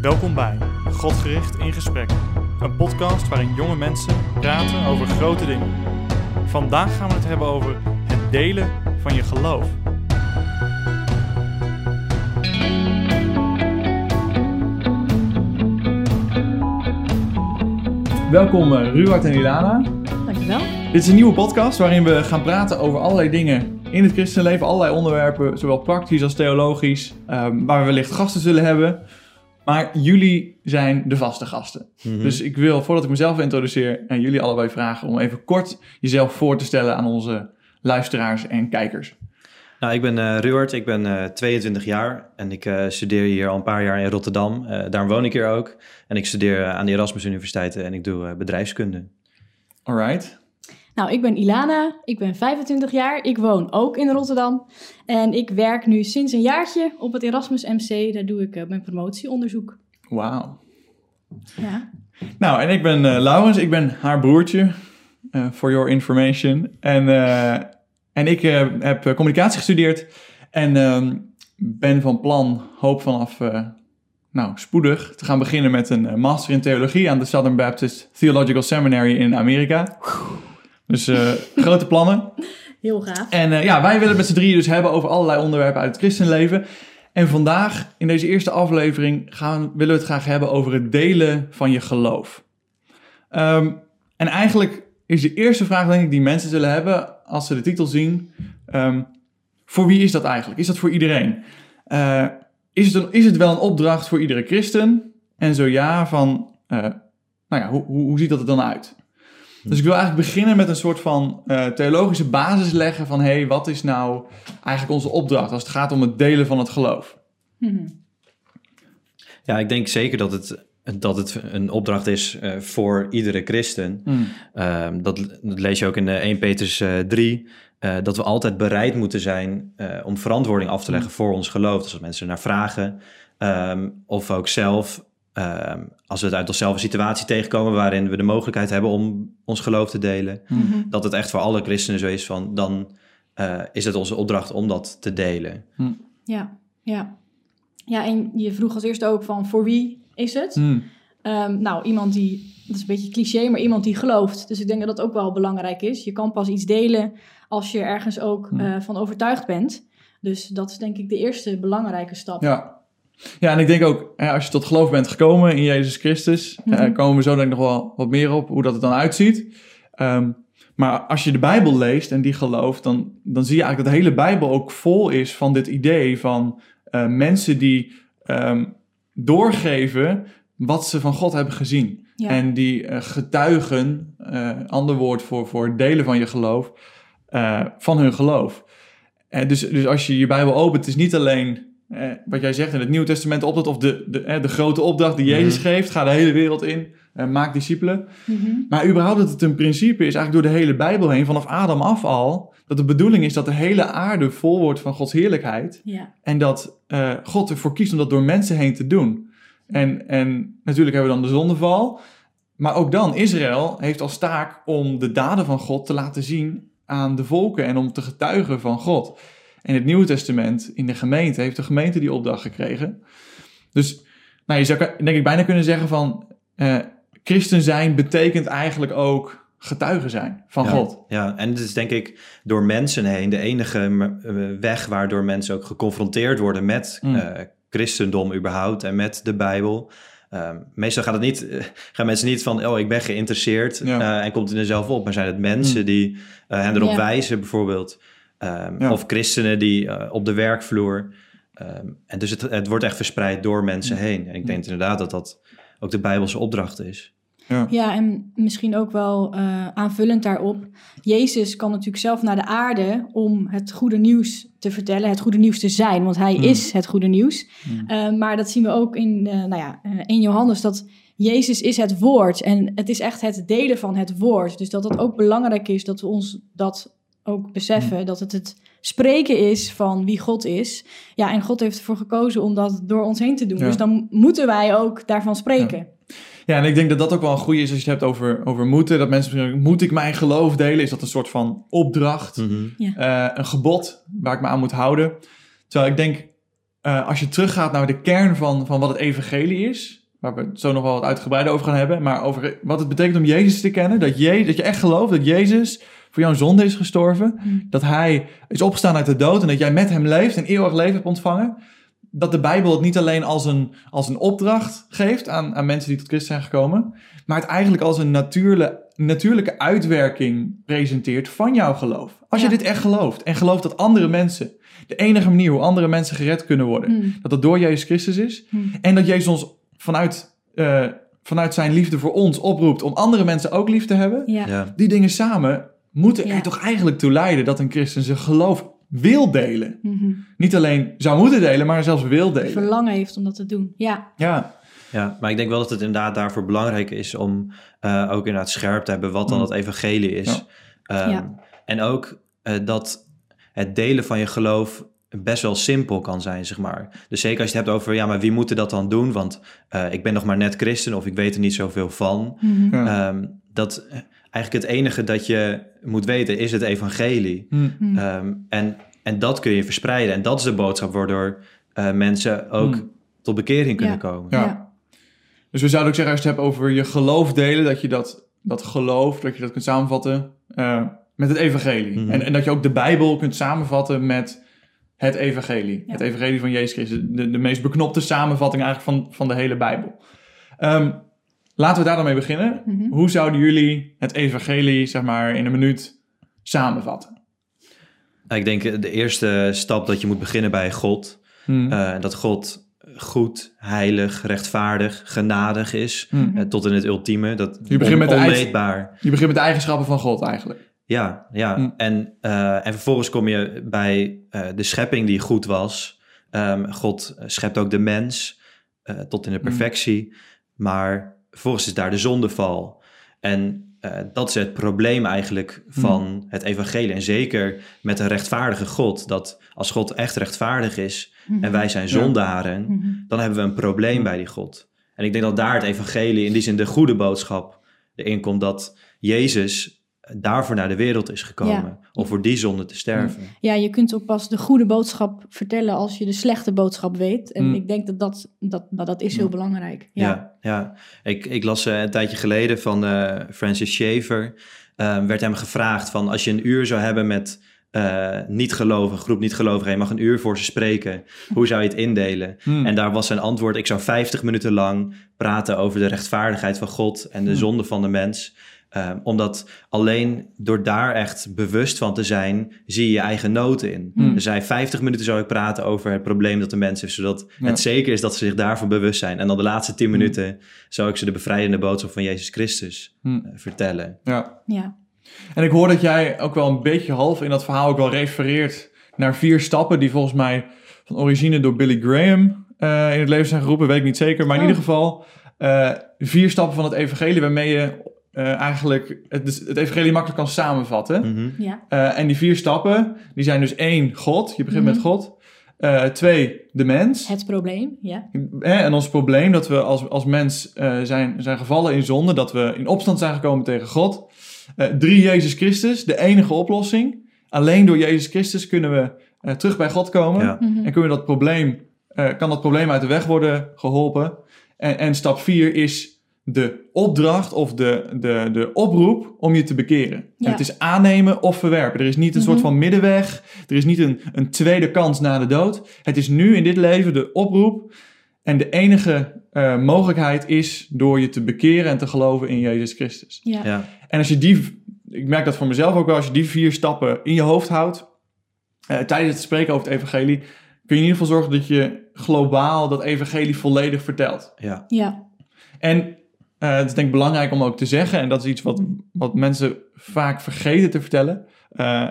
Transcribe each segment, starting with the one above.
Welkom bij Godgericht in Gesprek, een podcast waarin jonge mensen praten over grote dingen. Vandaag gaan we het hebben over het delen van je geloof. Welkom uh, Ruart en Ilana. Dankjewel. Dit is een nieuwe podcast waarin we gaan praten over allerlei dingen in het christenleven. Allerlei onderwerpen, zowel praktisch als theologisch, um, waar we wellicht gasten zullen hebben. Maar jullie zijn de vaste gasten. Mhm. Dus ik wil, voordat ik mezelf introduceer, aan jullie allebei vragen om even kort jezelf voor te stellen aan onze luisteraars en kijkers. Nou, ik ben uh, Ruart, ik ben uh, 22 jaar en ik uh, studeer hier al een paar jaar in Rotterdam. Daarom woon ik hier ook. En ik studeer aan de Erasmus Universiteit en ik doe bedrijfskunde. Alright. Nou, ik ben Ilana, ik ben 25 jaar, ik woon ook in Rotterdam. En ik werk nu sinds een jaartje op het Erasmus MC, daar doe ik mijn promotieonderzoek. Wauw. Ja. Nou, en ik ben Laurens, ik ben haar broertje, for your information. En... En ik uh, heb communicatie gestudeerd en uh, ben van plan, hoop vanaf uh, nou, spoedig, te gaan beginnen met een master in theologie aan de Southern Baptist Theological Seminary in Amerika. Dus grote plannen. Heel gaaf. En ja, wij willen het met z'n drieën dus hebben over allerlei onderwerpen uit het christenleven. En vandaag, in deze eerste aflevering, gaan, willen we het graag hebben over het delen van je geloof. Um, en eigenlijk is de eerste vraag, denk ik, die mensen zullen hebben als ze de titel zien. Um, voor wie is dat eigenlijk? Is dat voor iedereen? Uh, is, het een, is het wel een opdracht voor iedere christen? En zo ja, van, nou ja, hoe, hoe, hoe, ziet dat er dan uit? Dus ik wil eigenlijk beginnen met een soort van uh, theologische basis leggen van, hé, hey, wat is nou eigenlijk onze opdracht als het gaat om het delen van het geloof? Mm-hmm. Ja, ik denk zeker dat het dat het een opdracht is uh, voor iedere christen. Mm. Uh, dat, dat, lees je ook in 1 Petrus uh, 3. dat we altijd bereid moeten zijn om verantwoording af te leggen voor ons geloof. Dus als mensen naar vragen. Um, of ook zelf, um, als we het uit onszelf een situatie tegenkomen waarin we de mogelijkheid hebben om ons geloof te delen. Mm-hmm. Dat het echt voor alle christenen zo is van dan uh, is het onze opdracht om dat te delen. Mm. Ja, ja. Ja, en je vroeg als eerste ook van voor wie is het? Mm. Um, nou, iemand die, dat is een beetje cliché, maar iemand die gelooft. Dus ik denk dat dat ook wel belangrijk is. Je kan pas iets delen als je ergens ook Mm. uh, van overtuigd bent. Dus dat is denk ik de eerste belangrijke stap. Ja. Ja, en ik denk ook, hè, als je tot geloof bent gekomen in Jezus Christus, Mhm. komen we zo denk ik nog wel wat meer op hoe dat het dan uitziet. Um, maar als je de Bijbel leest en die gelooft, dan, dan zie je eigenlijk dat de hele Bijbel ook vol is van dit idee van uh, mensen die um, doorgeven wat ze van God hebben gezien. Ja. En die uh, getuigen, uh, ander woord voor, voor delen van je geloof, van hun geloof. Dus, dus als je je Bijbel opent, het is niet alleen uh, wat jij zegt in het Nieuwe Testament opdracht, of de, de, uh, de grote opdracht die Jezus Mhm. geeft, ga de hele wereld in, uh, maak discipelen. Mhm. Maar überhaupt dat het een principe is, eigenlijk door de hele Bijbel heen, vanaf Adam af al, dat de bedoeling is dat de hele aarde vol wordt van Gods heerlijkheid. Ja. En dat uh, God ervoor kiest om dat door mensen heen te doen. En, en natuurlijk hebben we dan de zondeval. Maar ook dan, Israël heeft als taak om de daden van God te laten zien aan de volken en om te getuigen van God. En het Nieuwe Testament, in de gemeente, heeft de gemeente die opdracht gekregen. Dus nou, je zou denk ik bijna kunnen zeggen van, uh, christen zijn betekent eigenlijk ook getuigen zijn van ja, God. Ja, en het is denk ik door mensen heen de enige weg waardoor mensen ook geconfronteerd worden met Mm. uh, christendom überhaupt en met de Bijbel. Um, meestal gaat het niet, gaan mensen niet van, oh, ik ben geïnteresseerd Ja. uh, en komt het er zelf op. Maar zijn het mensen Mm. die uh, hen erop Ja. wijzen bijvoorbeeld. Um, Ja. Of christenen die uh, op de werkvloer. Um, en dus het, het wordt echt verspreid door mensen heen. En ik denk inderdaad dat dat ook de Bijbelse opdracht is. Ja. Ja, en misschien ook wel uh, aanvullend daarop. Jezus kan natuurlijk zelf naar de aarde om het goede nieuws te vertellen, het goede nieuws te zijn, want hij Mm. is het goede nieuws. Mm. Uh, maar dat zien we ook in, uh, nou ja, in Johannes, dat Jezus is het woord en het is echt het delen van het woord. Dus dat het ook belangrijk is dat we ons dat ook beseffen, dat het het spreken is van wie God is. Ja, en God heeft ervoor gekozen om dat door ons heen te doen. Ja. Dus dan moeten wij ook daarvan spreken. Ja, en ik denk dat dat ook wel een goede is als je het hebt over, over moeten. Dat mensen misschien, moet ik mijn geloof delen? Is dat een soort van opdracht, Mhm. uh, een gebod waar ik me aan moet houden? Terwijl ik denk, eh, als je teruggaat naar de kern van, van wat het evangelie is, waar we het zo nog wel wat uitgebreider over gaan hebben, maar over wat het betekent om Jezus te kennen, dat je, dat je echt gelooft dat Jezus voor jouw zonde is gestorven, Mm. dat hij is opgestaan uit de dood en dat jij met hem leeft en eeuwig leven hebt ontvangen. Dat de Bijbel het niet alleen als een, als een opdracht geeft aan, aan mensen die tot Christus zijn gekomen, maar het eigenlijk als een natuurlijke, natuurlijke uitwerking presenteert van jouw geloof. Als je dit echt gelooft en gelooft dat andere mensen, de enige manier hoe andere mensen gered kunnen worden, Mm. dat dat door Jezus Christus is. Mm. En dat Jezus ons vanuit, eh, vanuit zijn liefde voor ons oproept om andere mensen ook lief te hebben. Ja. Ja. Die dingen samen moeten er toch eigenlijk toe leiden dat een christen zijn geloof wil delen. Mhm. Niet alleen zou moeten delen, maar zelfs wil delen. Verlangen heeft om dat te doen. Ja. Ja, Ja, maar ik denk wel dat het inderdaad daarvoor belangrijk is om eh, ook inderdaad scherp te hebben wat dan Mm. het evangelie is. Ja. Ehm, Ja. En ook eh, dat het delen van je geloof best wel simpel kan zijn, zeg maar. Dus zeker als je het hebt over, ja, maar wie moet dat dan doen? Want eh, ik ben nog maar net christen of ik weet er niet zoveel van. Mhm. ja. Ehm, dat eigenlijk het enige dat je moet weten is het evangelie. Hm. Mm. Ehm, en, en dat kun je verspreiden. En dat is de boodschap waardoor eh, mensen ook Hm. tot bekering kunnen Ja. komen. Ja. Ja. Dus we zouden ook zeggen, als je het hebt over je geloof delen, dat je dat, dat geloof, dat je dat kunt samenvatten eh, met het evangelie. Mhm. en, en dat je ook de Bijbel kunt samenvatten met het evangelie. Ja. Het evangelie van Jezus Christus. De, de meest beknopte samenvatting eigenlijk van, van de hele Bijbel. Ehm, laten we daar dan mee beginnen. Mhm. Hoe zouden jullie het evangelie, zeg maar, in een minuut samenvatten? Ik denk eh, de eerste stap dat je moet beginnen bij God. Eh, dat God goed, heilig, rechtvaardig, genadig is. Hm. eh, tot in het ultieme. Dat Je begint met de eigen- onmeetbaar. Je begint met de eigenschappen van God eigenlijk. Ja, ja. Hm. En, eh, en vervolgens kom je bij eh, de schepping die goed was. Ehm, God schept ook de mens eh, tot in de Hm. perfectie. Maar vervolgens is daar de zondeval. En eh, dat is het probleem eigenlijk Hm. van het evangelie. En zeker met een rechtvaardige God. Dat als God echt rechtvaardig is en wij zijn zondaren... Mhm. dan hebben we een probleem bij die God. En ik denk dat daar het evangelie, in die zin de goede boodschap, erin komt dat Jezus daarvoor naar de wereld is gekomen. Ja. Om voor die zonde te sterven. Ja, je kunt ook pas de goede boodschap vertellen als je de slechte boodschap weet. En Mm. ik denk dat dat, dat, nou, dat is heel Ja. belangrijk. Ja, Ja. ja. Ik, ik las eh, een tijdje geleden van eh, Francis Schaeffer. eh, werd hem gevraagd van als je een uur zou hebben met eh niet-gelovigen, groep niet-gelovigen, je mag een uur voor ze spreken. Hoe zou je het indelen? Hm. En daar was zijn antwoord: ik zou 50 minuten lang praten over de rechtvaardigheid van God en de Hmm. zonde van de mens. Ehm, omdat alleen door daar echt bewust van te zijn, zie je je eigen noten in. Hmm. Dus hij 50 minuten zou ik praten over het probleem dat de mens heeft, zodat Ja. het zeker is dat ze zich daarvan bewust zijn. En dan de laatste 10 Hmm. minuten zou ik ze de bevrijdende boodschap van Jezus Christus Hm. eh, vertellen. Ja. Ja. En ik hoor dat jij ook wel een beetje half in dat verhaal ook wel refereert naar vier stappen die volgens mij van origine door Billy Graham eh, in het leven zijn geroepen, weet ik niet zeker. Maar in Oh. ieder geval eh, vier stappen van het evangelie waarmee je eh, eigenlijk het, dus het evangelie makkelijk kan samenvatten. Mhm. Ja. Eh, en die vier stappen, die zijn dus één, God. Je begint Mhm. met God. Eh, twee, de mens. Het probleem. Ja. Hè, en ons probleem dat we als, als mens eh, zijn, zijn gevallen in zonde, dat we in opstand zijn gekomen tegen God. Eh, drie, Jezus Christus, de enige oplossing. Alleen door Jezus Christus kunnen we eh, terug bij God komen. Ja. Mhm. En kunnen we dat probleem, eh, kan dat probleem uit de weg worden geholpen. En, en stap vier is de opdracht of de, de, de oproep om je te bekeren. En het is aannemen of verwerpen. Er is niet een soort Mhm. van middenweg. Er is niet een, een tweede kans na de dood. Het is nu in dit leven de oproep. En de enige eh, mogelijkheid is door je te bekeren en te geloven in Jezus Christus. Ja. Ja. En als je die, ik merk dat voor mezelf ook wel, als je die vier stappen in je hoofd houdt, eh, tijdens het spreken over het evangelie, kun je in ieder geval zorgen dat je globaal dat evangelie volledig vertelt. Ja. Ja. En eh, het is denk ik belangrijk om ook te zeggen, en dat is iets wat, wat mensen vaak vergeten te vertellen. Eh,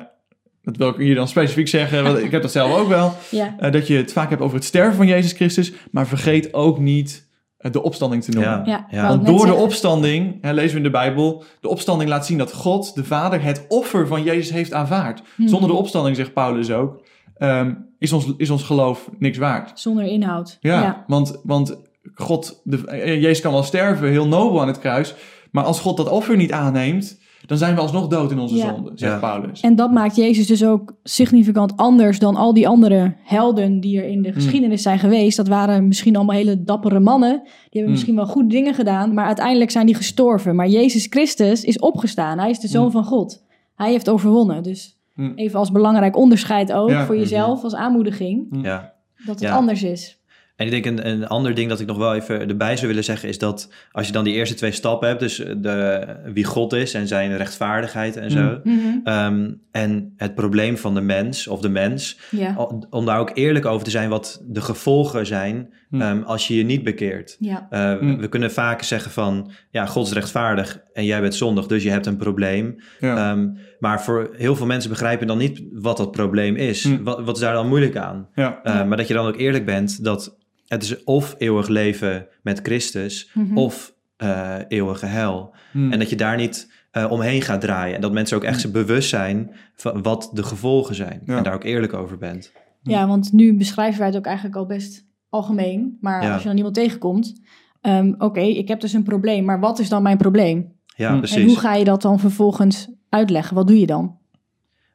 dat wil ik hier dan specifiek zeggen, want ik heb dat zelf ook wel. Ja. eh, dat je het vaak hebt over het sterven van Jezus Christus, maar vergeet ook niet de opstanding te noemen. Ja. Ja. Ja. wou Want door de opstanding, hè, lezen we in de Bijbel, de opstanding laat zien dat God, de Vader, het offer van Jezus heeft aanvaard. Mhm. Zonder de opstanding, zegt Paulus ook, ehm, is, ons, is ons geloof niks waard. Zonder inhoud. Ja, Ja. Want, want God, de, eh, Jezus kan wel sterven, heel nobel aan het kruis, maar als God dat offer niet aanneemt, dan zijn we alsnog dood in onze Ja. zonde, zegt Ja. Paulus. En dat maakt Jezus dus ook significant anders dan al die andere helden die er in de geschiedenis zijn geweest. Dat waren misschien allemaal hele dappere mannen. Die hebben Mm. misschien wel goede dingen gedaan, maar uiteindelijk zijn die gestorven. Maar Jezus Christus is opgestaan. Hij is de zoon Mm. van God. Hij heeft overwonnen. Dus Mm. even als belangrijk onderscheid ook Ja. voor jezelf als aanmoediging, Ja. dat het Ja. anders is. En ik denk een, een ander ding dat ik nog wel even erbij zou willen zeggen is dat als je dan die eerste twee stappen hebt, dus de, wie God is en zijn rechtvaardigheid en zo, Mhm. ehm, en het probleem van de mens of de mens, Ja. om- om daar ook eerlijk over te zijn wat de gevolgen zijn Hmm. ehm, als je je niet bekeert. Ja. Uh, Hmm. We kunnen vaak zeggen van, ja, God is rechtvaardig en jij bent zondig, dus je hebt een probleem. Ja. Ehm, maar voor heel veel mensen begrijpen dan niet wat dat probleem is. Wat, wat is daar dan moeilijk aan? ja. Uh, Ja. Maar dat je dan ook eerlijk bent dat het is of eeuwig leven met Christus Mhm. of uh, eeuwige hel. Mm. En dat je daar niet uh, omheen gaat draaien. En dat mensen ook echt Hmm. bewust zijn van wat de gevolgen zijn. Ja. En daar ook eerlijk over bent. Ja, want nu beschrijven wij het ook eigenlijk al best algemeen. Maar Ja. als je dan iemand tegenkomt, ehm, oké, ik heb dus een probleem, maar wat is dan mijn probleem? Ja, Hmm. precies. En hoe ga je dat dan vervolgens uitleggen? Wat doe je dan?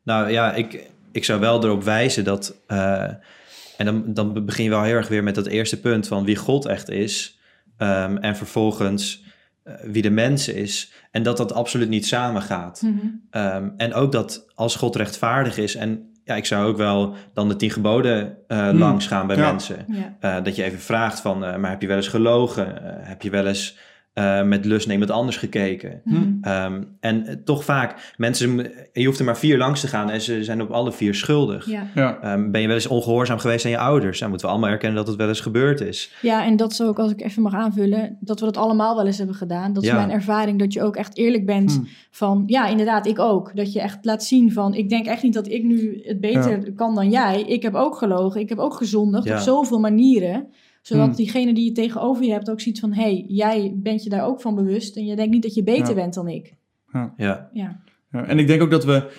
Nou ja, ik, ik zou wel erop wijzen dat. eh, en dan, dan begin je wel heel erg weer met dat eerste punt van wie God echt is. ehm, en vervolgens eh, wie de mens is. En dat dat absoluut niet samengaat. Ehm, en ook dat als God rechtvaardig is. En ja, ik zou ook wel dan de tien geboden Hmm. langs gaan bij Ja. mensen. Ja. Eh, dat je even vraagt van, maar heb je wel eens gelogen? Heb je wel eens eh, met lust naar iemand anders gekeken? Mhm. Ehm, en eh, toch vaak, mensen, je hoeft er maar vier langs te gaan en ze zijn op alle vier schuldig. Ja. ja. Ehm, ben je wel eens ongehoorzaam geweest aan je ouders? Dan moeten we allemaal erkennen dat het wel eens gebeurd is. ja, en dat is ook, als ik even mag aanvullen, dat we dat allemaal wel eens hebben gedaan. Dat is Ja. mijn ervaring, dat je ook echt eerlijk bent Hmm. van, ja, inderdaad, ik ook. Dat je echt laat zien van, ik denk echt niet dat ik nu het beter kan dan jij. Ik heb ook gelogen, ik heb ook gezondigd Ja. op zoveel manieren. Zodat Hmm. diegene die je tegenover je hebt ook ziet van, hé, hey, jij bent je daar ook van bewust. En je denkt niet dat je beter Ja. bent dan ik. Ja, Ja. Ja, en ik denk ook dat we,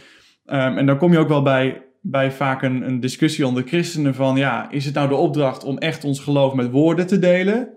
ehm, en dan kom je ook wel bij, bij vaak een, een discussie onder christenen van, ja, is het nou de opdracht om echt ons geloof met woorden te delen?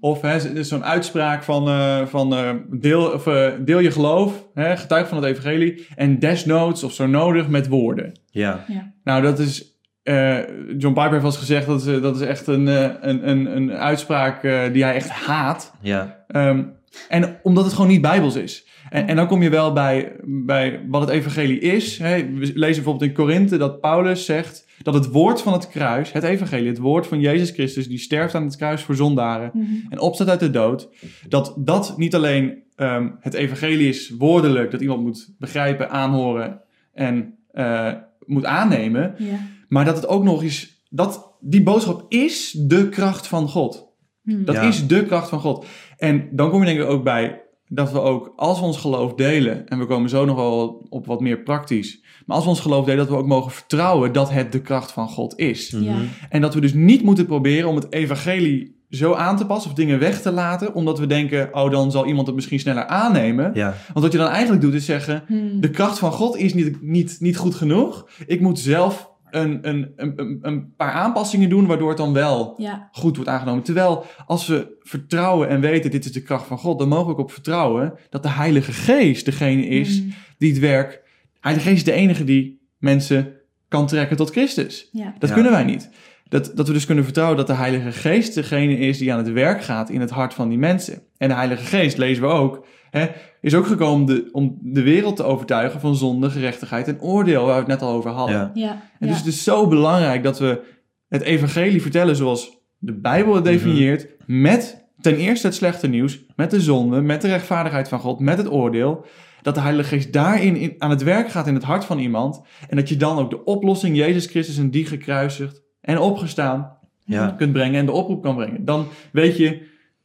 Of hè, er is zo'n uitspraak van, eh, van eh, deel, of, eh, deel je geloof, hè, getuig van het evangelie, en desnoods of zo nodig met woorden. ja. Nou, dat is, eh, John Piper heeft wel eens gezegd, dat is, eh, dat is echt een, eh, een, een, een uitspraak die hij echt haat. ja. Ehm, en omdat het gewoon niet bijbels is. En, en dan kom je wel bij, bij wat het evangelie is. Hè. We lezen bijvoorbeeld in Korinthe dat Paulus zegt dat het woord van het kruis, het evangelie, het woord van Jezus Christus, die sterft aan het kruis voor zondaren Mhm. en opstaat uit de dood, dat dat niet alleen ehm, het evangelie is woordelijk, dat iemand moet begrijpen, aanhoren en eh, moet aannemen, Ja. Maar dat het ook nog eens, dat die boodschap is de kracht van God. Hmm. Dat Ja. is de kracht van God. En dan kom je denk ik ook bij dat we ook, als we ons geloof delen, en we komen zo nog wel op wat meer praktisch, maar als we ons geloof delen, dat we ook mogen vertrouwen dat het de kracht van God is. Mhm. Ja. En dat we dus niet moeten proberen om het evangelie zo aan te passen of dingen weg te laten, omdat we denken, oh dan zal iemand het misschien sneller aannemen. ja. Want wat je dan eigenlijk doet is zeggen, Hmm. de kracht van God is niet, niet, niet goed genoeg. Ik moet zelf een, een, een, een- paar aanpassingen doen, waardoor het dan wel Ja. goed wordt aangenomen. Terwijl als we vertrouwen en weten dit is de kracht van God, dan mogen we ook op vertrouwen dat de Heilige Geest degene is Hmm. die het werk. De Heilige Geest is de enige die mensen kan trekken tot Christus. Ja. Dat Ja. kunnen wij niet. Dat, dat we dus kunnen vertrouwen dat de Heilige Geest degene is die aan het werk gaat in het hart van die mensen. En de Heilige Geest, lezen we ook, hè, is ook gekomen de- om de wereld te overtuigen van zonde, gerechtigheid en oordeel, waar we het net al over hadden. Ja. Ja. En ja. dus het is zo belangrijk dat we het evangelie vertellen zoals de Bijbel het definieert, met ten eerste het slechte nieuws, met de zonde, met de rechtvaardigheid van God, met het oordeel. Dat de Heilige Geest daarin in, aan het werk gaat in het hart van iemand. En dat je dan ook de oplossing, Jezus Christus en die gekruisigd en opgestaan, Ja. kunt brengen en de oproep kan brengen. Dan weet je,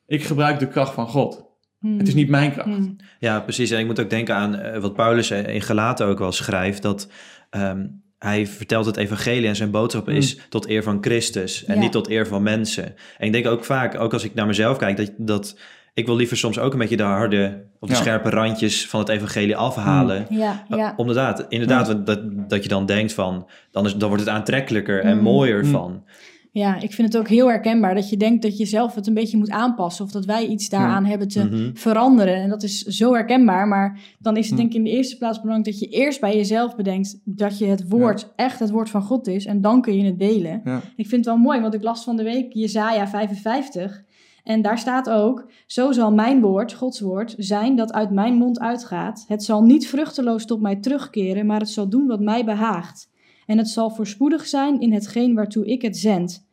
ik gebruik de kracht van God. Hmm. Het is niet mijn kracht. Hmm. Ja, precies. En ik moet ook denken aan eh, wat Paulus in Galaten ook wel schrijft. Dat ehm, hij vertelt het evangelie en zijn boodschap Mm. is tot eer van Christus. En Ja. niet tot eer van mensen. En ik denk ook vaak, ook als ik naar mezelf kijk, dat, dat ik wil liever soms ook een beetje de harde of de Ja. scherpe randjes van het evangelie afhalen. Ja, ja. Inderdaad, inderdaad dat, dat je dan denkt van, dan, is, dan wordt het aantrekkelijker en mooier Mm. van. Ja, ik vind het ook heel herkenbaar dat je denkt dat je zelf het een beetje moet aanpassen. Of dat wij iets daaraan hebben te Mhm. veranderen. En dat is zo herkenbaar. Maar dan is het Hm. denk ik in de eerste plaats belangrijk dat je eerst bij jezelf bedenkt dat je het woord echt het woord van God is. En dan kun je het delen. Ja. Ik vind het wel mooi, want ik las van de week Jezaja 55. En daar staat ook, zo zal mijn woord, Gods woord, zijn dat uit mijn mond uitgaat. Het zal niet vruchteloos tot mij terugkeren, maar het zal doen wat mij behaagt. En het zal voorspoedig zijn in hetgeen waartoe ik het zend.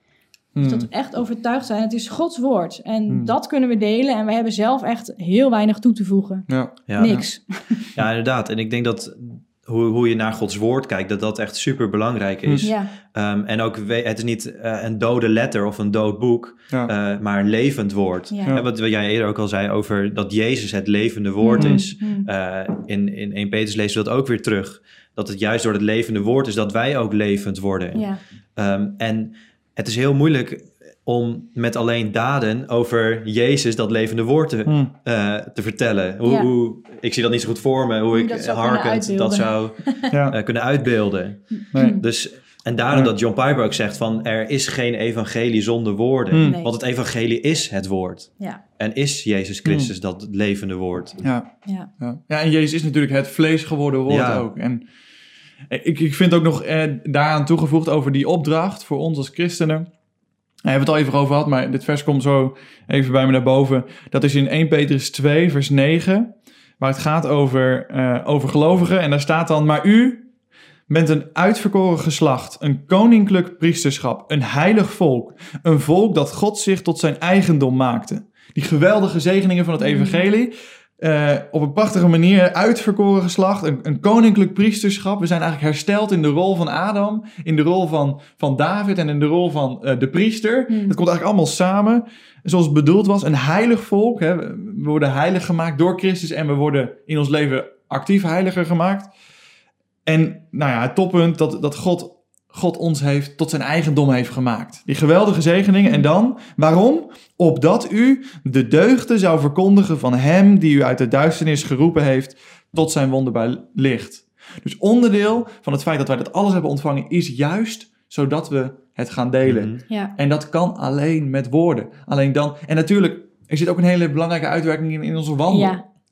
Dus Hmm. dat we echt overtuigd zijn, het is Gods woord. En Hmm. dat kunnen we delen en we hebben zelf echt heel weinig toe te voegen. Ja. Ja. Niks. ja, inderdaad. En ik denk dat hoe, hoe je naar Gods woord kijkt, dat dat echt super belangrijk is. Ja, Ehm, en ook, het is niet eh, een dode letter of een dood boek, Ja. eh, maar een levend woord. ja. Ja. En wat, jij eerder ook al zei over dat Jezus het levende woord Mm, is. Eh, in, in 1 Petrus lezen we dat ook weer terug. Dat het juist door het levende woord is dat wij ook levend worden. Ja, Ehm, en het is heel moeilijk om met alleen daden over Jezus dat levende woord te, Hmm. eh, te vertellen. Hoe, Ja. hoe, ik zie dat niet zo goed voor me, hoe Hoe je ik dat kunnen harkend dat zou Ja. eh, kunnen uitbeelden. Nee. Dus, en daarom Ja. dat John Piper ook zegt van er is geen evangelie zonder woorden. Hmm. Nee. Want het evangelie is het woord. ja, En is Jezus Christus dat levende woord. Ja. ja. Ja. ja, en Jezus is natuurlijk het vlees geworden woord Ja. ook. En ik, ik vind ook nog eh, daaraan toegevoegd over die opdracht voor ons als christenen. Hebben we het al even over gehad, maar dit vers komt zo even bij me naar boven. Dat is in 1 Petrus 2, vers 9, waar het gaat over, eh, over gelovigen. En daar staat dan, maar u bent een uitverkoren geslacht, een koninklijk priesterschap, een heilig volk. Een volk dat God zich tot zijn eigendom maakte. Die geweldige zegeningen van het evangelie. Eh, op een prachtige manier uitverkoren geslacht, een, een koninklijk priesterschap. We zijn eigenlijk hersteld in de rol van Adam, in de rol van, van David en in de rol van eh, de priester. Hmm. Het komt eigenlijk allemaal samen, zoals het bedoeld was. Een heilig volk. Hè. We worden heilig gemaakt door Christus en we worden in ons leven actief heiliger gemaakt. En nou ja, het toppunt dat, dat God, God ons heeft tot zijn eigendom heeft gemaakt. Die geweldige zegeningen. En dan, waarom? Opdat u de deugden zou verkondigen van hem die u uit de duisternis geroepen heeft tot zijn wonderbaar licht. Dus onderdeel van het feit dat wij dat alles hebben ontvangen is juist zodat we het gaan delen. Mhm. ja. En dat kan alleen met woorden. Alleen dan. En natuurlijk, er zit ook een hele belangrijke uitwerking in, in onze wandel.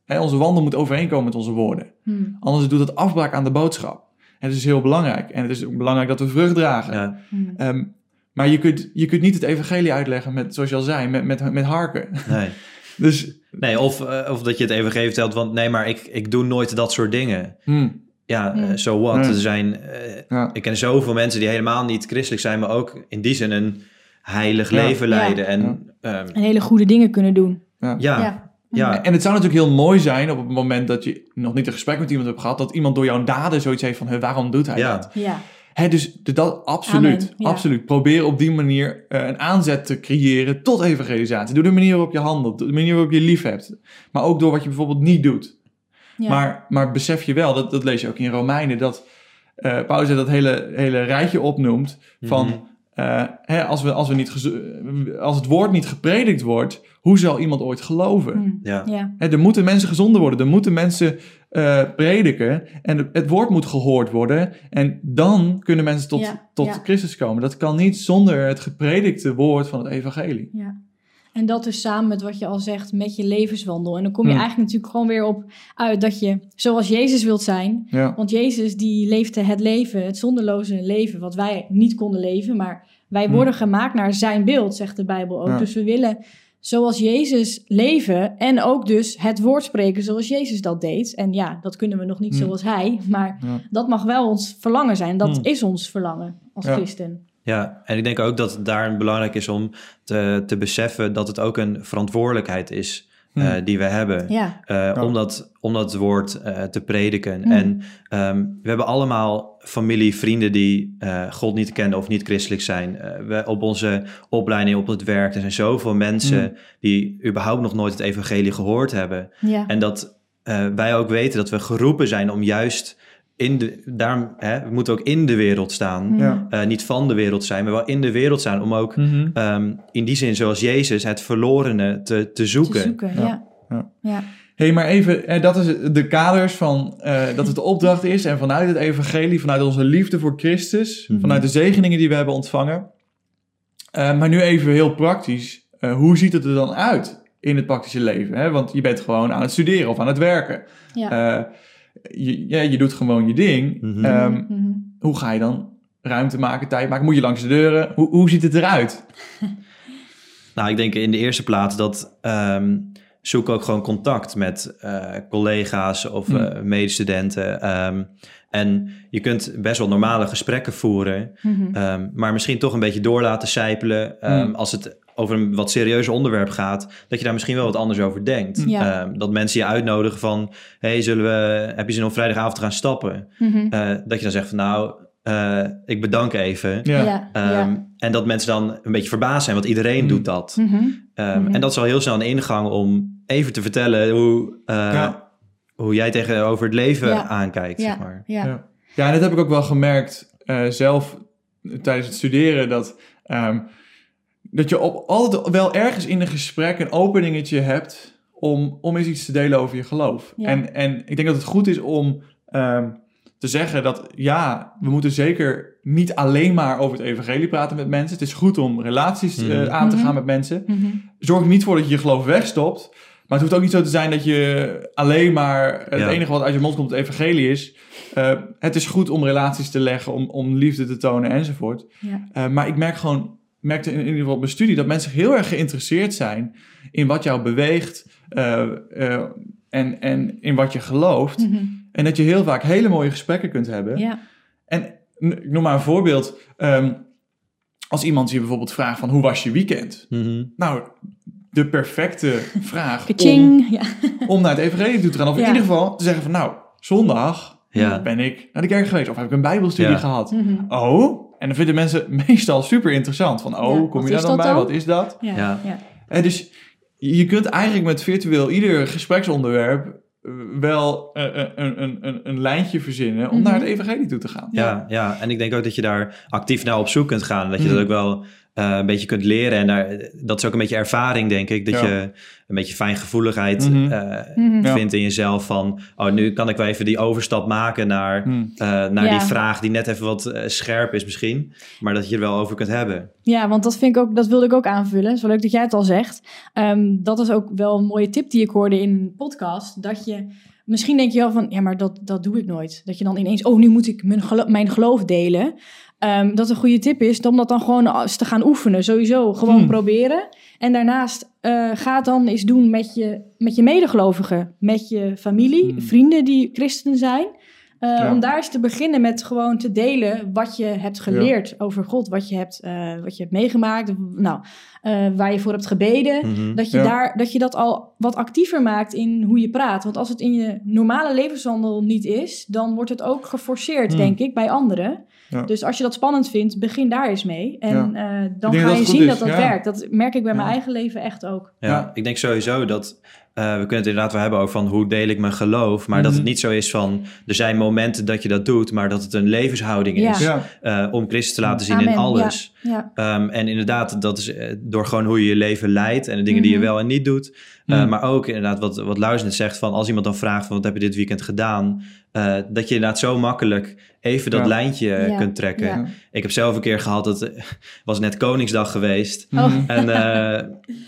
Ja. Onze wandel moet overeenkomen met onze woorden. Hm. Anders doet het afbraak aan de boodschap. En het is heel belangrijk. En het is ook belangrijk dat we vrucht dragen. Ja. Hm. Ehm, maar je kunt, je kunt niet het evangelie uitleggen met, zoals je al zei, met, met, met harken. Nee. Dus, nee, of, eh, of dat je het evangelie vertelt, want nee, maar ik, ik doe nooit dat soort dingen. hm, Ja, Hmm. eh, so what? Nee. Er zijn, eh, ja. ik ken zoveel mensen die helemaal niet christelijk zijn, maar ook in die zin een heilig Ja. leven Ja. leiden. En ehm, En hele goede dingen kunnen doen. ja. Ja. En het zou natuurlijk heel mooi zijn op het moment dat je nog niet een gesprek met iemand hebt gehad, dat iemand door jouw daden zoiets heeft van, "Hè, waarom doet hij Ja. dat? Ja, Hè, dus de- dat, absoluut, Amen, absoluut. Probeer op die manier eh, een aanzet te creëren tot evangelisatie. Door de manier waarop je handelt, door de manier waarop je lief hebt. Maar ook door wat je bijvoorbeeld niet doet. ja. Maar, maar besef je wel, dat, dat lees je ook in Romeinen, dat eh Paulus dat hele, hele rijtje opnoemt van... Mhm. Eh, hè, als, we, als, we niet geze- als het woord niet gepredikt wordt, hoe zal iemand ooit geloven? Hm. ja. Ja, Hè, er moeten mensen gezonden worden, er moeten mensen eh, prediken en het woord moet gehoord worden. En dan kunnen mensen tot, Ja, tot ja. Christus komen. Dat kan niet zonder het gepredikte woord van het evangelie. ja. En dat dus samen met wat je al zegt, met je levenswandel. En dan kom je Hm. eigenlijk natuurlijk gewoon weer op uit dat je zoals Jezus wilt zijn. Ja, Want Jezus die leefde het leven, het zonderloze leven, wat wij niet konden leven. Maar wij Hm. worden gemaakt naar zijn beeld, zegt de Bijbel ook. Dus we willen zoals Jezus leven en ook dus het woord spreken zoals Jezus dat deed. En ja, dat kunnen we nog niet Hm. zoals hij, maar dat mag wel ons verlangen zijn. Dat is ons verlangen als Ja. christen. Ja, en ik denk ook dat het daar belangrijk is om te, te beseffen dat het ook een verantwoordelijkheid is Hm. eh, die we hebben. Ja, eh, om, dat, om dat woord eh, te prediken. Hmm. En ehm, we hebben allemaal familie, vrienden die eh, God niet kennen of niet christelijk zijn. Eh, we, op onze opleiding, op het werk, er zijn zoveel mensen Hmm. die überhaupt nog nooit het evangelie gehoord hebben. ja. En dat eh, wij ook weten dat we geroepen zijn om juist in de, daarom, hè, we moeten ook in de wereld staan. Ja. Eh, niet van de wereld zijn, maar wel in de wereld staan. Om ook Mhm. ehm, in die zin, zoals Jezus, het verlorene te, te zoeken. Te zoeken, Ja. ja. Hey, maar even, dat is de kaders van eh, dat het de opdracht is. En vanuit het evangelie, vanuit onze liefde voor Christus, Mhm. vanuit de zegeningen die we hebben ontvangen. Eh, maar nu even heel praktisch. Eh, hoe ziet het er dan uit in het praktische leven? Hè? Want je bent gewoon aan het studeren of aan het werken. Ja. Je, ja, je doet gewoon je ding. Mhm. Ehm, Mhm. hoe ga je dan ruimte maken, tijd maken? Moet je langs de deuren? Hoe, hoe ziet het eruit? Nou, ik denk in de eerste plaats dat ehm, zoek ook gewoon contact met eh, collega's of Hmm. eh, medestudenten. Ehm, en je kunt best wel normale gesprekken voeren, Mhm. ehm, maar misschien toch een beetje door laten sijpelen. ehm, Hmm. Als het over een wat serieuzer onderwerp gaat, dat je daar misschien wel wat anders over denkt. Ja. Ehm, dat mensen je uitnodigen van, hey, zullen we, heb je zin om vrijdagavond te gaan stappen? Mhm. Eh, dat je dan zegt van, nou, eh, ik bedank even. Ja. Ja. Ehm, ja. En dat mensen dan een beetje verbaasd zijn, want iedereen Mm. doet dat. Mhm. Ehm, Mhm. En dat is al heel snel een ingang om even te vertellen hoe, eh, Ja. hoe jij tegenover het leven Ja. aankijkt, Ja. zeg maar. Ja. Ja. Ja, en dat heb ik ook wel gemerkt zelf tijdens het studeren. Dat, dat je op, altijd wel ergens in een gesprek een openingetje hebt om, om eens iets te delen over je geloof. Ja. En, en ik denk dat het goed is om ehm, te zeggen dat ja, we moeten zeker niet alleen maar over het evangelie praten met mensen. Het is goed om relaties eh, Mhm. aan te Mhm. gaan met mensen. Mhm. Zorg er niet voor dat je je geloof wegstopt. Maar het hoeft ook niet zo te zijn dat je alleen maar het Ja. enige wat uit je mond komt het evangelie is. Eh, het is goed om relaties te leggen, om, om liefde te tonen enzovoort. Ja. Eh, maar ik merk gewoon, merkte in, in ieder geval op mijn studie dat mensen heel erg geïnteresseerd zijn in wat jou beweegt eh, eh, en, en in wat je gelooft. Mhm. En dat je heel vaak hele mooie gesprekken kunt hebben. Ja. En ik noem maar een voorbeeld. Ehm, als iemand je bijvoorbeeld vraagt van hoe was je weekend? Mhm. Nou, de perfecte vraag om. Ja. om naar het evangelie toe te gaan. Of in ieder geval te zeggen van nou, zondag Ja. ben ik naar de kerk geweest. Of heb ik een bijbelstudie Ja. gehad. Mhm. Oh, en dan vinden mensen meestal super interessant. Van oh, Ja, kom je daar dan bij? dan? Wat is dat? Ja. Ja. En dus je kunt eigenlijk met virtueel ieder gespreksonderwerp eh, wel eh, een, een, een, een lijntje verzinnen om Mhm. naar het evangelie toe te gaan. Ja, ja, en ik denk ook dat je daar actief naar op zoek kunt gaan. Dat je Mm. dat ook wel eh, een beetje kunt leren. En daar, dat is ook een beetje ervaring, denk ik. Dat Ja. je een beetje fijngevoeligheid Mhm. eh, Mhm. Ja. vindt in jezelf. Van, oh, nu kan ik wel even die overstap maken naar, Hm. eh, naar Ja. die vraag die net even wat eh, scherp is misschien. Maar dat je er wel over kunt hebben. Ja, want dat vind ik ook, dat wilde ik ook aanvullen. Wel leuk dat jij het al zegt. Ehm, dat is ook wel een mooie tip die ik hoorde in een podcast. Dat je, misschien denk je wel van, ja, maar dat, dat doe ik nooit. Dat je dan ineens, oh, nu moet ik mijn, gelo- mijn geloof delen. Ehm, dat een goede tip is om dat dan gewoon te gaan oefenen. Sowieso gewoon Hmm. proberen. En daarnaast eh, ga het dan eens doen met je, met je medegelovigen. Met je familie, Hmm. vrienden die christen zijn. Eh, Ja. Om daar eens te beginnen met gewoon te delen wat je hebt geleerd over God. Wat je hebt, eh, wat je hebt meegemaakt. Nou, waar je voor hebt gebeden. Mhm. Dat je, Ja. daar, dat je dat al wat actiever maakt in hoe je praat. Want als het in je normale levenswandel niet is, dan wordt het ook geforceerd, Hmm. denk ik, bij anderen. Ja. Dus als je dat spannend vindt, begin daar eens mee. En eh, dan ga je zien is, dat dat ja. werkt. Dat merk ik bij mijn eigen leven echt ook. Ja, Ja. ik denk sowieso dat eh, we kunnen het inderdaad wel hebben over van hoe deel ik mijn geloof, maar dat Mhm. het niet zo is van er zijn momenten dat je dat doet, maar dat het een levenshouding is Ja. eh, om Christus te laten zien in alles. Ja, Ehm, en inderdaad, dat is door gewoon hoe je je leven leidt en de dingen die je Mhm. wel en niet doet. Eh, Mhm. Maar ook inderdaad wat, wat Luis net zegt van als iemand dan vraagt van wat heb je dit weekend gedaan, eh, dat je inderdaad zo makkelijk even dat Ja. lijntje Ja. kunt trekken. Ja. Ik heb zelf een keer gehad, het eh, was net Koningsdag geweest. Oh. Mhm. En, eh,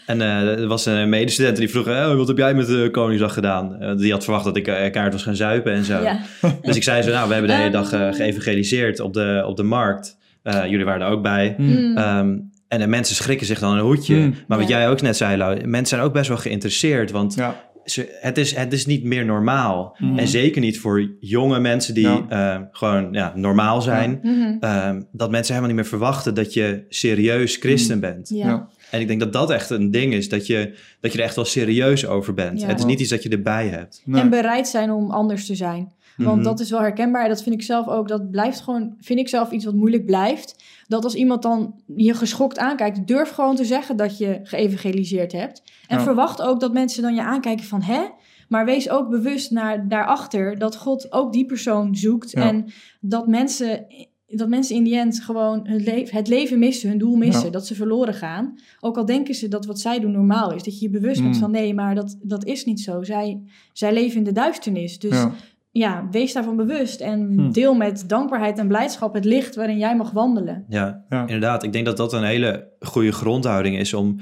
en eh, er was een medestudent die vroeg, "Oh, wat heb jij met de Koningsdag gedaan? Die had verwacht dat ik eh, kaart was gaan zuipen en zo. ja. Dus ik zei zo, nou, we hebben de hele dag eh, geëvangeliseerd op de, op de markt. Eh, jullie waren er ook bij. Hm. Mm. Ehm, en de mensen schrikken zich dan een hoedje. Mm. Maar wat Ja. jij ook net zei, Lau, mensen zijn ook best wel geïnteresseerd. Want Ja. ze, het, is, het is niet meer normaal. Mhm. En zeker niet voor jonge mensen die Ja. eh, gewoon ja, normaal zijn. Mhm. Ehm, dat mensen helemaal niet meer verwachten dat je serieus christen Mm. bent. ja. Ja. En ik denk dat dat echt een ding is, dat je, dat je er echt wel serieus over bent. Ja. Het is niet iets dat je erbij hebt. Nee. En bereid zijn om anders te zijn. Want Mhm. dat is wel herkenbaar. Dat vind ik zelf ook. Dat blijft gewoon, vind ik zelf iets wat moeilijk blijft. Dat als iemand dan je geschokt aankijkt, durf gewoon te zeggen dat je geëvangeliseerd hebt. En Ja. verwacht ook dat mensen dan je aankijken van hè. Maar wees ook bewust naar daarachter dat God ook die persoon zoekt. Ja. En dat mensen, dat mensen in die end gewoon hun le- het leven missen, hun doel missen. Ja. Dat ze verloren gaan. Ook al denken ze dat wat zij doen normaal is. Dat je je bewust bent Mm. van nee, maar dat, dat is niet zo. Zij, zij leven in de duisternis. Dus Ja. wees daarvan bewust en Hm. deel met dankbaarheid en blijdschap het licht waarin jij mag wandelen. Ja, Ja. inderdaad. Ik denk dat dat een hele goede grondhouding is om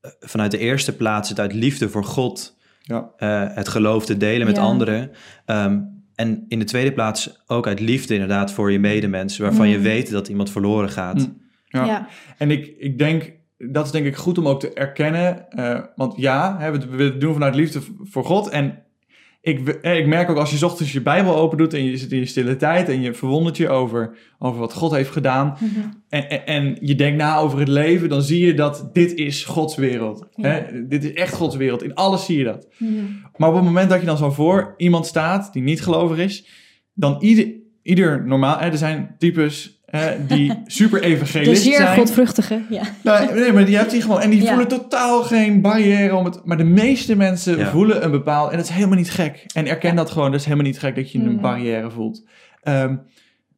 eh, vanuit de eerste plaats het uit liefde voor God Ja. eh, het geloof te delen met Ja. anderen. Ehm, en in de tweede plaats ook uit liefde inderdaad voor je medemens, waarvan je weet dat iemand verloren gaat. Mm. Ja. Ja, En ik, ik denk, dat is denk ik goed om ook te erkennen. eh, want ja, hè, we, we doen vanuit liefde voor God. En ik, eh, ik merk ook als je 's ochtends je Bijbel open doet en je zit in je stille tijd en je verwondert je over, over wat God heeft gedaan. Mhm. En, en, en je denkt na over het leven, dan zie je dat dit is Gods wereld. Ja. Hè? Dit is echt Gods wereld. In alles zie je dat. Mhm. Maar op het moment dat je dan zo voor iemand staat die niet gelovig is, dan ieder, ieder normaal, hè, er zijn types die super de evangelist zeer zijn. godvruchtige. Ja. Nou, nee, maar die hebt die gewoon. En die Ja. voelen totaal geen barrière om het. Maar de meeste mensen Ja. voelen een bepaald. En dat is helemaal niet gek. En erken dat gewoon. Dat is helemaal niet gek dat je een Mm. barrière voelt. Ehm,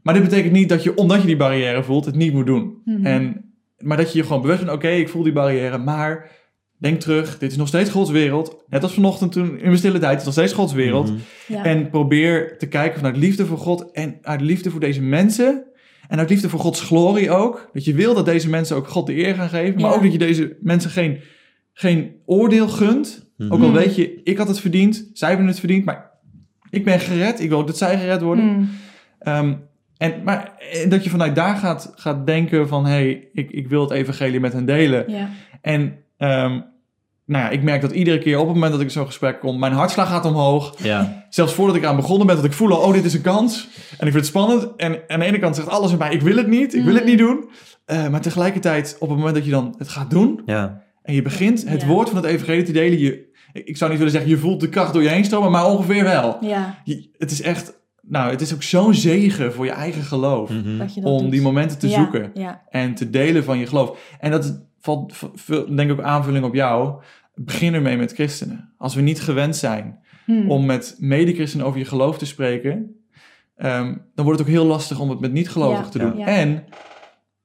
maar dit betekent niet dat je, omdat je die barrière voelt, het niet moet doen. Mhm. En, maar dat je je gewoon bewust bent: oké, ik voel die barrière. Maar denk terug, dit is nog steeds Gods wereld. Net als vanochtend toen in mijn stille tijd, het is nog steeds Gods wereld. Mhm. Ja. En probeer te kijken vanuit liefde voor God en uit liefde voor deze mensen. En uit liefde voor Gods glorie ook. Dat je wil dat deze mensen ook God de eer gaan geven. Maar Ja. ook dat je deze mensen geen, geen oordeel gunt. Mhm. Ook al weet je, ik had het verdiend, zij hebben het verdiend. Maar ik ben gered, ik wil ook dat zij gered worden. Mhm. Ehm, en, maar en dat je vanuit daar gaat, gaat denken van... hé, hey, ik, ik wil het evangelie met hen delen. Ja. En ehm, nou ja, ik merk dat iedere keer op het moment dat ik in zo'n gesprek kom... mijn hartslag gaat omhoog. Ja, Zelfs voordat ik aan begonnen ben, dat ik voel, al, oh, dit is een kans. En ik vind het spannend. En aan de ene kant zegt alles in mij, ik wil het niet, ik wil het Mm. niet doen. Eh, maar tegelijkertijd, op het moment dat je dan het gaat doen... ja, en je begint het Ja. woord van het evangelie te delen... Je, ik zou niet willen zeggen, je voelt de kracht door je heen stromen, maar ongeveer wel. ja, Je- het is echt, nou, het is ook zo'n zegen voor je eigen geloof... Mhm. dat je dat om doet. die momenten te Ja, zoeken Ja, en te delen van je geloof. En dat is- valt, denk ik ook aanvulling op jou. Begin ermee met christenen. Als we niet gewend zijn Hm. om met medechristenen over je geloof te spreken, ehm, dan wordt het ook heel lastig om het met niet-gelovigen Ja, te doen. ja. En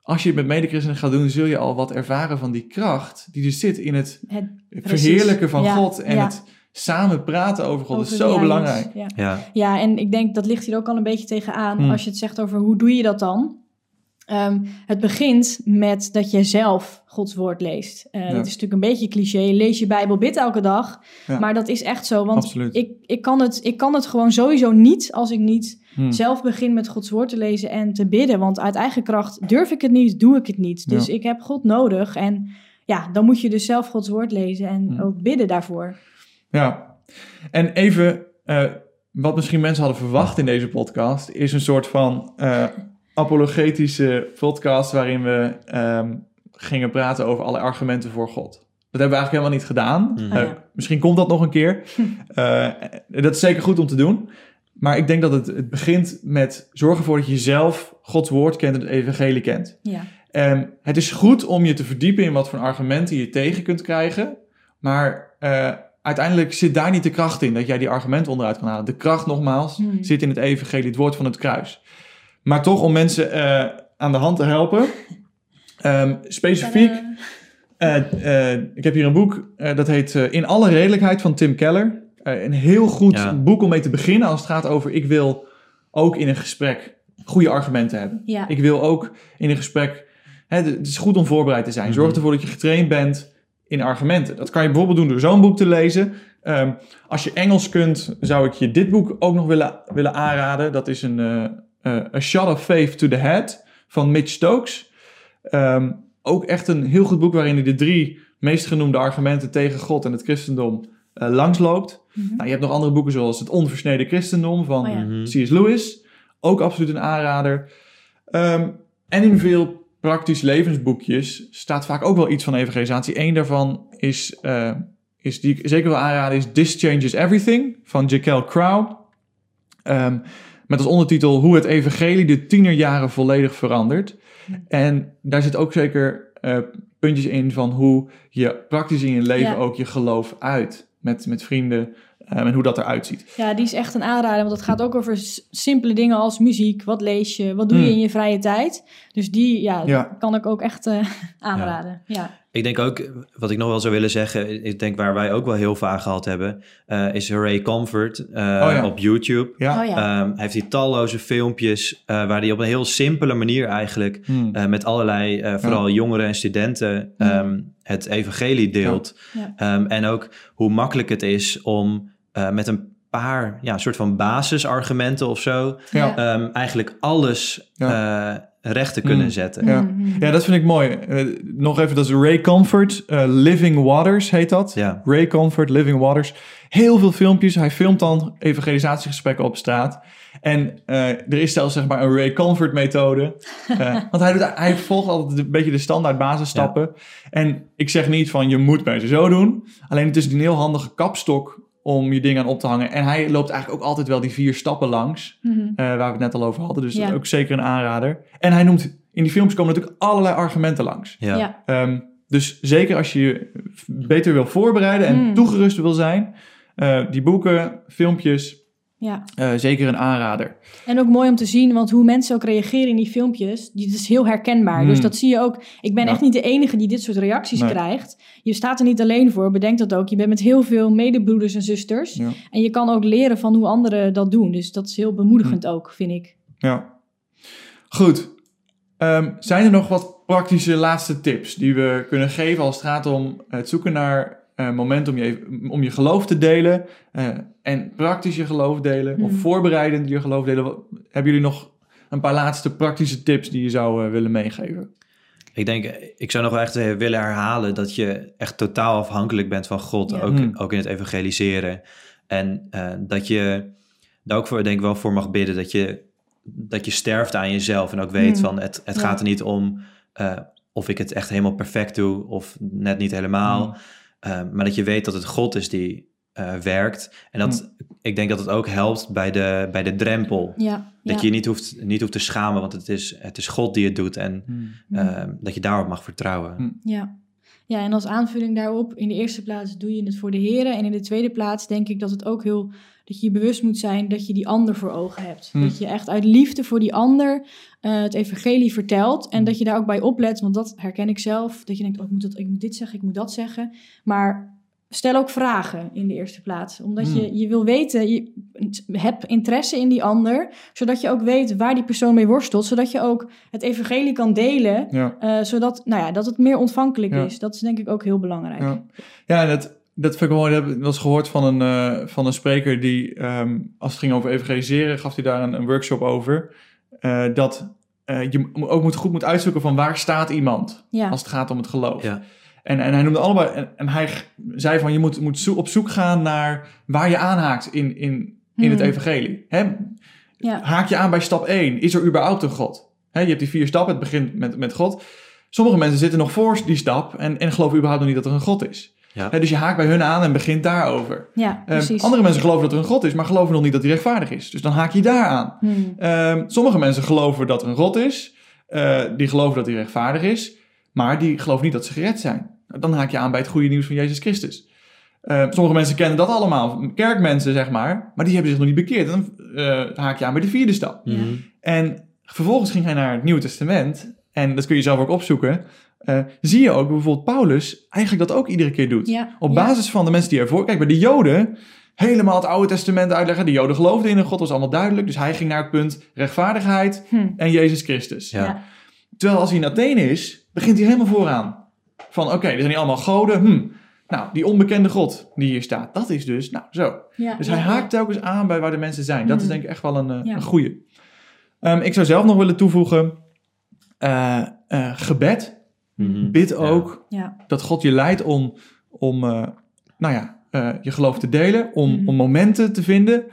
als je het met medechristenen gaat doen, zul je al wat ervaren van die kracht die er zit in het Het- verheerlijken van Ja, God en ja. het samen praten over God. over is zo belangrijk. ja, Ja, en ik denk dat ligt hier ook al een beetje tegenaan Hmm. als je het zegt over hoe doe je dat dan. Ehm, het begint met dat je zelf Gods woord leest. Eh, Ja. Dat is natuurlijk een beetje cliché. Lees je Bijbel, bid elke dag. Ja. Maar dat is echt zo. Want Absoluut. ik, ik, kan het, ik kan het gewoon sowieso niet als ik niet Hm. zelf begin met Gods woord te lezen en te bidden. Want uit eigen kracht durf ik het niet, doe ik het niet. Dus Ja. ik heb God nodig. En ja, dan moet je dus zelf Gods woord lezen en Hmm. ook bidden daarvoor. Ja, en even eh, wat misschien mensen hadden verwacht in deze podcast, is een soort van eh, apologetische podcast waarin we ehm, gingen praten over alle argumenten voor God. Dat hebben we eigenlijk helemaal niet gedaan. Mhm. Eh, ja. misschien komt dat nog een keer. Eh, dat is zeker goed om te doen. Maar ik denk dat het, het begint met zorg ervoor dat je zelf Gods woord kent en het evangelie kent. Ja, het is goed om je te verdiepen in wat voor argumenten je tegen kunt krijgen. Maar eh, uiteindelijk zit daar niet de kracht in dat jij die argumenten onderuit kan halen. De kracht, nogmaals, Hmm. zit in het evangelie, het woord van het kruis. Maar toch om mensen eh, aan de hand te helpen. ehm, specifiek, eh, eh, ik heb hier een boek eh, dat heet In alle redelijkheid van Tim Keller. Eh, een heel goed Ja. boek om mee te beginnen als het gaat over ik wil ook in een gesprek goede argumenten hebben. ja. Ik wil ook in een gesprek. Hè, het is goed om voorbereid te zijn. Zorg Mhm. ervoor dat je getraind bent in argumenten. Dat kan je bijvoorbeeld doen door zo'n boek te lezen. Ehm, als je Engels kunt, zou ik je dit boek ook nog willen, willen aanraden. Dat is een A Shot of Faith to the Head van Mitch Stokes. Ehm, ook echt een heel goed boek waarin hij de drie meest genoemde argumenten tegen God en het christendom eh, langsloopt. Mhm. Nou, je hebt nog andere boeken zoals Het Onversneden Christendom van Oh ja. Mhm. C.S. Lewis. Ook absoluut een aanrader. Ehm, en in veel praktisch levensboekjes staat vaak ook wel iets van evangelisatie. Eén daarvan is, eh, is die ik zeker wil aanraden, is This Changes Everything van Jekyll Crow. Ehm, met als ondertitel Hoe het evangelie de tienerjaren volledig verandert. En daar zit ook zeker eh, puntjes in van hoe je praktisch in je leven Ja. ook je geloof uit. Met, met vrienden ehm, en hoe dat eruit ziet. Ja, die is echt een aanrader, want het gaat ook over simpele dingen als muziek. Wat lees je? Wat doe je Mm. in je vrije tijd? Dus die ja, Ja. kan ik ook echt eh, aanraden. Ja. Ik denk ook, wat ik nog wel zou willen zeggen, ik denk waar wij ook wel heel vaak gehad hebben, eh, is Ray Comfort eh, ja. op YouTube. Ja. Oh ja. Ehm, hij heeft die talloze filmpjes eh, waar hij op een heel simpele manier eigenlijk Hmm. eh, met allerlei, eh, vooral jongeren en studenten, ehm, het evangelie deelt. Ja. Ehm, en ook hoe makkelijk het is om eh, met een paar, ja, soort van basisargumenten of zo, Ja. ehm, eigenlijk alles eh, recht te kunnen Mm. zetten. Ja. Mhm. ja, dat vind ik mooi. Eh, nog even, dat is Ray Comfort. eh, Living Waters heet dat. Ja. Ray Comfort, Living Waters. Heel veel filmpjes. Hij filmt dan evangelisatiegesprekken op straat. En eh, er is zelfs zeg maar een Ray Comfort methode. Eh, want hij, doet, hij volgt altijd een beetje de standaard basisstappen. En ik zeg niet van je moet beter zo doen. Alleen het is een heel handige kapstok om je dingen aan op te hangen. En hij loopt eigenlijk ook altijd wel die vier stappen langs. Mhm. eh, waar we het net al over hadden. Dus dat Ja. is ook zeker een aanrader. En hij noemt, in die films komen natuurlijk allerlei argumenten langs. Ja. Ja. Ehm, dus zeker als je je beter wil voorbereiden en Mm. toegerust wil zijn, eh, die boeken, filmpjes, ja. eh, zeker een aanrader. En ook mooi om te zien, want hoe mensen ook reageren in die filmpjes, die, dat is heel herkenbaar. Hmm. Dus dat zie je ook. Ik ben Ja. echt niet de enige die dit soort reacties Nee. krijgt. Je staat er niet alleen voor, bedenk dat ook. Je bent met heel veel medebroeders en zusters. Ja. En je kan ook leren van hoe anderen dat doen. Dus dat is heel bemoedigend Hmm. ook, vind ik. Ja. Goed. Ehm, zijn er nog wat praktische laatste tips die we kunnen geven als het gaat om het zoeken naar eh momenten om je, om je geloof te delen eh, en praktisch je geloof delen of Hmm. voorbereidend je geloof delen? Wat- Hebben jullie nog een paar laatste praktische tips die je zou eh, willen meegeven? Ik denk, ik zou nog wel echt willen herhalen dat je echt totaal afhankelijk bent van God, Ja. ook, Hmm. ook in het evangeliseren. En eh, dat je daar ook voor, denk ik wel voor mag bidden, dat je, dat je sterft aan jezelf en ook weet Hmm. van het, het Ja. gaat er niet om eh, of ik het echt helemaal perfect doe of net niet helemaal. Hmm. Eh, maar dat je weet dat het God is die eh, werkt. En dat, ik denk dat het ook helpt bij de, bij de drempel. Ja, Dat ja. je je niet hoeft, niet hoeft te schamen, want het is, het is God die het doet. En Hmm. eh, dat je daarop mag vertrouwen. Hmm. Ja. ja, en als aanvulling daarop, in de eerste plaats doe je het voor de heren. En in de tweede plaats denk ik dat het ook heel, dat je je bewust moet zijn dat je die ander voor ogen hebt. Hm. Dat je echt uit liefde voor die ander eh, het evangelie vertelt. En dat je daar ook bij oplet, want dat herken ik zelf. Dat je denkt, oh, ik, moet dat, ik moet dit zeggen, ik moet dat zeggen. Maar stel ook vragen in de eerste plaats. Omdat Hm. je, je wil weten, je hebt interesse in die ander. Zodat je ook weet waar die persoon mee worstelt. Zodat je ook het evangelie kan delen. Ja. Eh, zodat nou ja, dat het meer ontvankelijk Ja. is. Dat is denk ik ook heel belangrijk. Ja, ja en dat, dat vind ik wel mooi. Dat heb ik wel eens gehoord van een, eh, van een spreker die, ehm, als het ging over evangeliseren, gaf hij daar een, een workshop over. eh, dat eh, je ook moet, goed moet uitzoeken van waar staat iemand Ja. als het gaat om het geloof. Ja. En, en hij noemde allebei, en, en hij zei van je moet, moet zo- op zoek gaan naar waar je aanhaakt in, in, in het Hmm. evangelie. Hè? Ja. Haak je aan bij stap 1. Is er überhaupt een God? Hè, je hebt die vier stappen, het begint met, met God. Sommige mensen zitten nog voor die stap en, en geloven überhaupt nog niet dat er een God is. Ja. Hè, dus je haakt bij hun aan en begint daarover. Ja, Ehm, precies. andere mensen geloven dat er een God is, maar geloven nog niet dat hij rechtvaardig is. Dus dan haak je daar aan. Hmm. Ehm, sommige mensen geloven dat er een God is. eh, die geloven dat hij rechtvaardig is. Maar die geloven niet dat ze gered zijn. Dan haak je aan bij het goede nieuws van Jezus Christus. Ehm, sommige mensen kennen dat allemaal. Kerkmensen, zeg maar. Maar die hebben zich nog niet bekeerd. En dan eh, haak je aan bij de vierde stap. Ja. En vervolgens ging hij naar het Nieuwe Testament. En dat kun je zelf ook opzoeken. Eh, zie je ook bijvoorbeeld Paulus eigenlijk dat ook iedere keer doet. Ja, Op ja. basis van de mensen die ervoor... Kijk, bij de Joden helemaal het Oude Testament uitleggen. De Joden geloofden in een God, was allemaal duidelijk. Dus hij ging naar het punt rechtvaardigheid Hm. en Jezus Christus. Ja. Ja. Terwijl als hij in Athene is, begint hij helemaal vooraan. Van oké, er zijn hier allemaal goden. Hm. Nou, die onbekende God die hier staat, dat is dus, nou zo. Ja, Dus ja, hij ja. haakt telkens aan bij waar de mensen zijn. Dat is Mhm. denk ik echt wel een, eh, Ja. een goeie. Ehm, ik zou zelf nog willen toevoegen, eh, eh, gebed. Mhm. Bid ook Ja, dat God je leidt om, om eh, nou ja, eh, je geloof te delen, om, Mhm. om momenten te vinden.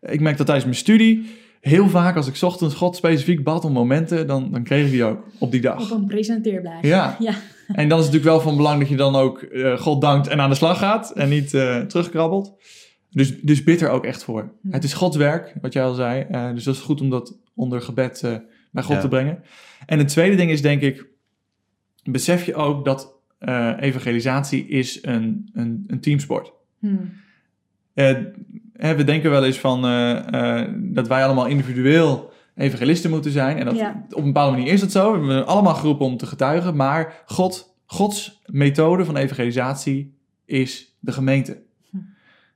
Ik merk dat tijdens mijn studie, heel vaak als ik 's ochtends God specifiek bad om momenten, dan, dan kreeg ik die ook op die dag. op een presenteerblaadje. Ja. Ja. En dan is het natuurlijk wel van belang dat je dan ook eh, God dankt en aan de slag gaat en niet eh, terugkrabbelt. Dus, dus bid er ook echt voor. Hm. Het is Gods werk, wat jij al zei. eh, dus dat is goed om dat onder gebed eh, bij God Ja. te brengen. En het tweede ding is denk ik, besef je ook dat eh, evangelisatie is een, een, een teamsport. Hm. Eh, hè, we denken wel eens van eh, dat wij allemaal individueel evangelisten moeten zijn. En dat, Ja. op een bepaalde manier is dat zo. We zijn allemaal geroepen om te getuigen. Maar God Gods methode van evangelisatie is de gemeente. Hm.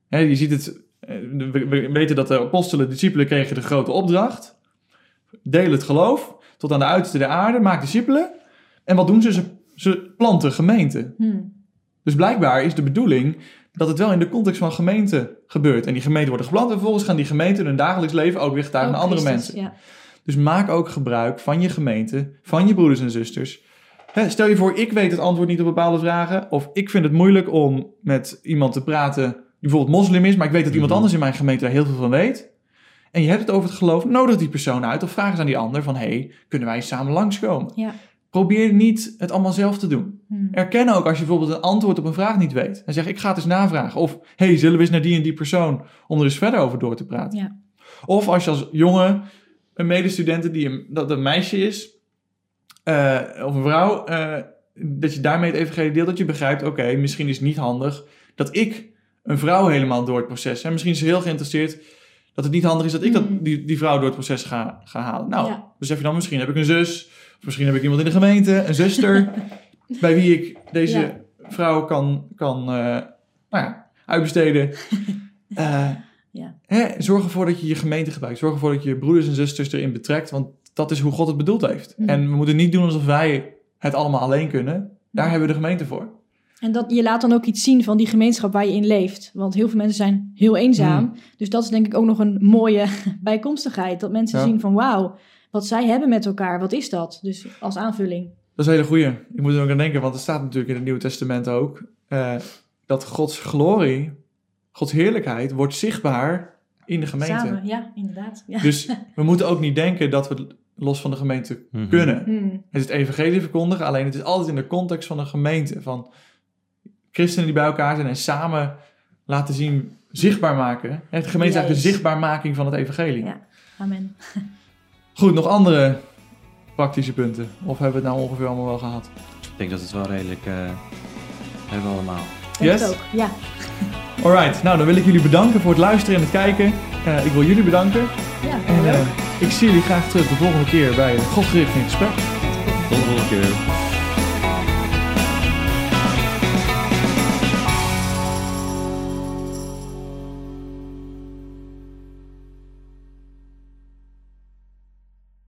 Hè, je ziet het, we we weten dat de apostelen, de discipelen kregen de grote opdracht. Deel het geloof tot aan de uiterste der aarde, maak discipelen. En wat doen ze? Ze, ze planten gemeente. Hm. Dus blijkbaar is de bedoeling dat het wel in de context van gemeente gebeurt. En die gemeenten worden geplant en vervolgens gaan die gemeenten hun dagelijks leven ook weer getuigen Ook naar andere Christus, mensen. Ja. Dus maak ook gebruik van je gemeente, van je broeders en zusters. Hè, stel je voor, ik weet het antwoord niet op bepaalde vragen. Of ik vind het moeilijk om met iemand te praten die bijvoorbeeld moslim is. Maar ik weet dat iemand Mhm. anders in mijn gemeente daar heel veel van weet. En je hebt het over het geloof. Nodig die persoon uit of vraag eens aan die ander van... hey, kunnen wij samen langskomen? Ja. Probeer niet het allemaal zelf te doen. Hm. Erken ook als je bijvoorbeeld een antwoord op een vraag niet weet. En zeg ik ga het eens navragen. Of hey, zullen we eens naar die en die persoon om er eens verder over door te praten. Ja. Of als je als jongen een medestudente die een, dat een meisje is, eh, of een vrouw, eh, dat je daarmee het evangelie deelt, dat je begrijpt, oké, misschien is het niet handig dat ik een vrouw helemaal door het proces, en misschien is ze heel geïnteresseerd dat het niet handig is dat ik dat, Mhm. die, die vrouw door het proces ga, ga halen. Nou, Ja. besef je dan, misschien heb ik een zus, misschien heb ik iemand in de gemeente, een zuster, bij wie ik deze Ja. vrouw kan, kan eh, nou ja, uitbesteden. Eh, Ja. hè, zorg ervoor dat je je gemeente gebruikt. Zorg ervoor dat je broeders en zusters erin betrekt, want dat is hoe God het bedoeld heeft. Mhm. En we moeten niet doen alsof wij het allemaal alleen kunnen. Daar hebben we de gemeente voor. En dat, je laat dan ook iets zien van die gemeenschap waar je in leeft. Want heel veel mensen zijn heel eenzaam. Mm. Dus dat is denk ik ook nog een mooie bijkomstigheid. Dat mensen Ja. zien van wauw, wat zij hebben met elkaar, wat is dat? Dus als aanvulling. Dat is een hele goeie. Ik moet er ook aan denken, want er staat natuurlijk in het Nieuwe Testament ook... eh, dat Gods glorie, Gods heerlijkheid, wordt zichtbaar in de gemeente. Samen, ja, inderdaad. Ja. Dus we moeten ook niet denken dat we los van de gemeente Mhm. kunnen. Hmm. Het is het evangelie verkondigen, alleen het is altijd in de context van een gemeente. Van christenen die bij elkaar zijn en samen laten zien, zichtbaar maken. De gemeente is eigenlijk de zichtbaarmaking van het evagelie. Ja. Amen. Goed, nog andere praktische punten? Of hebben we het nou ongeveer allemaal wel gehad? Ik denk dat het wel redelijk eh, hebben we allemaal. Yes? ook. Ja, Alright, nou dan wil ik jullie bedanken voor het luisteren en het kijken. Eh, ik wil jullie bedanken. ja En eh, ik zie jullie graag terug de volgende keer bij God gericht in gesprek. Tot de volgende keer.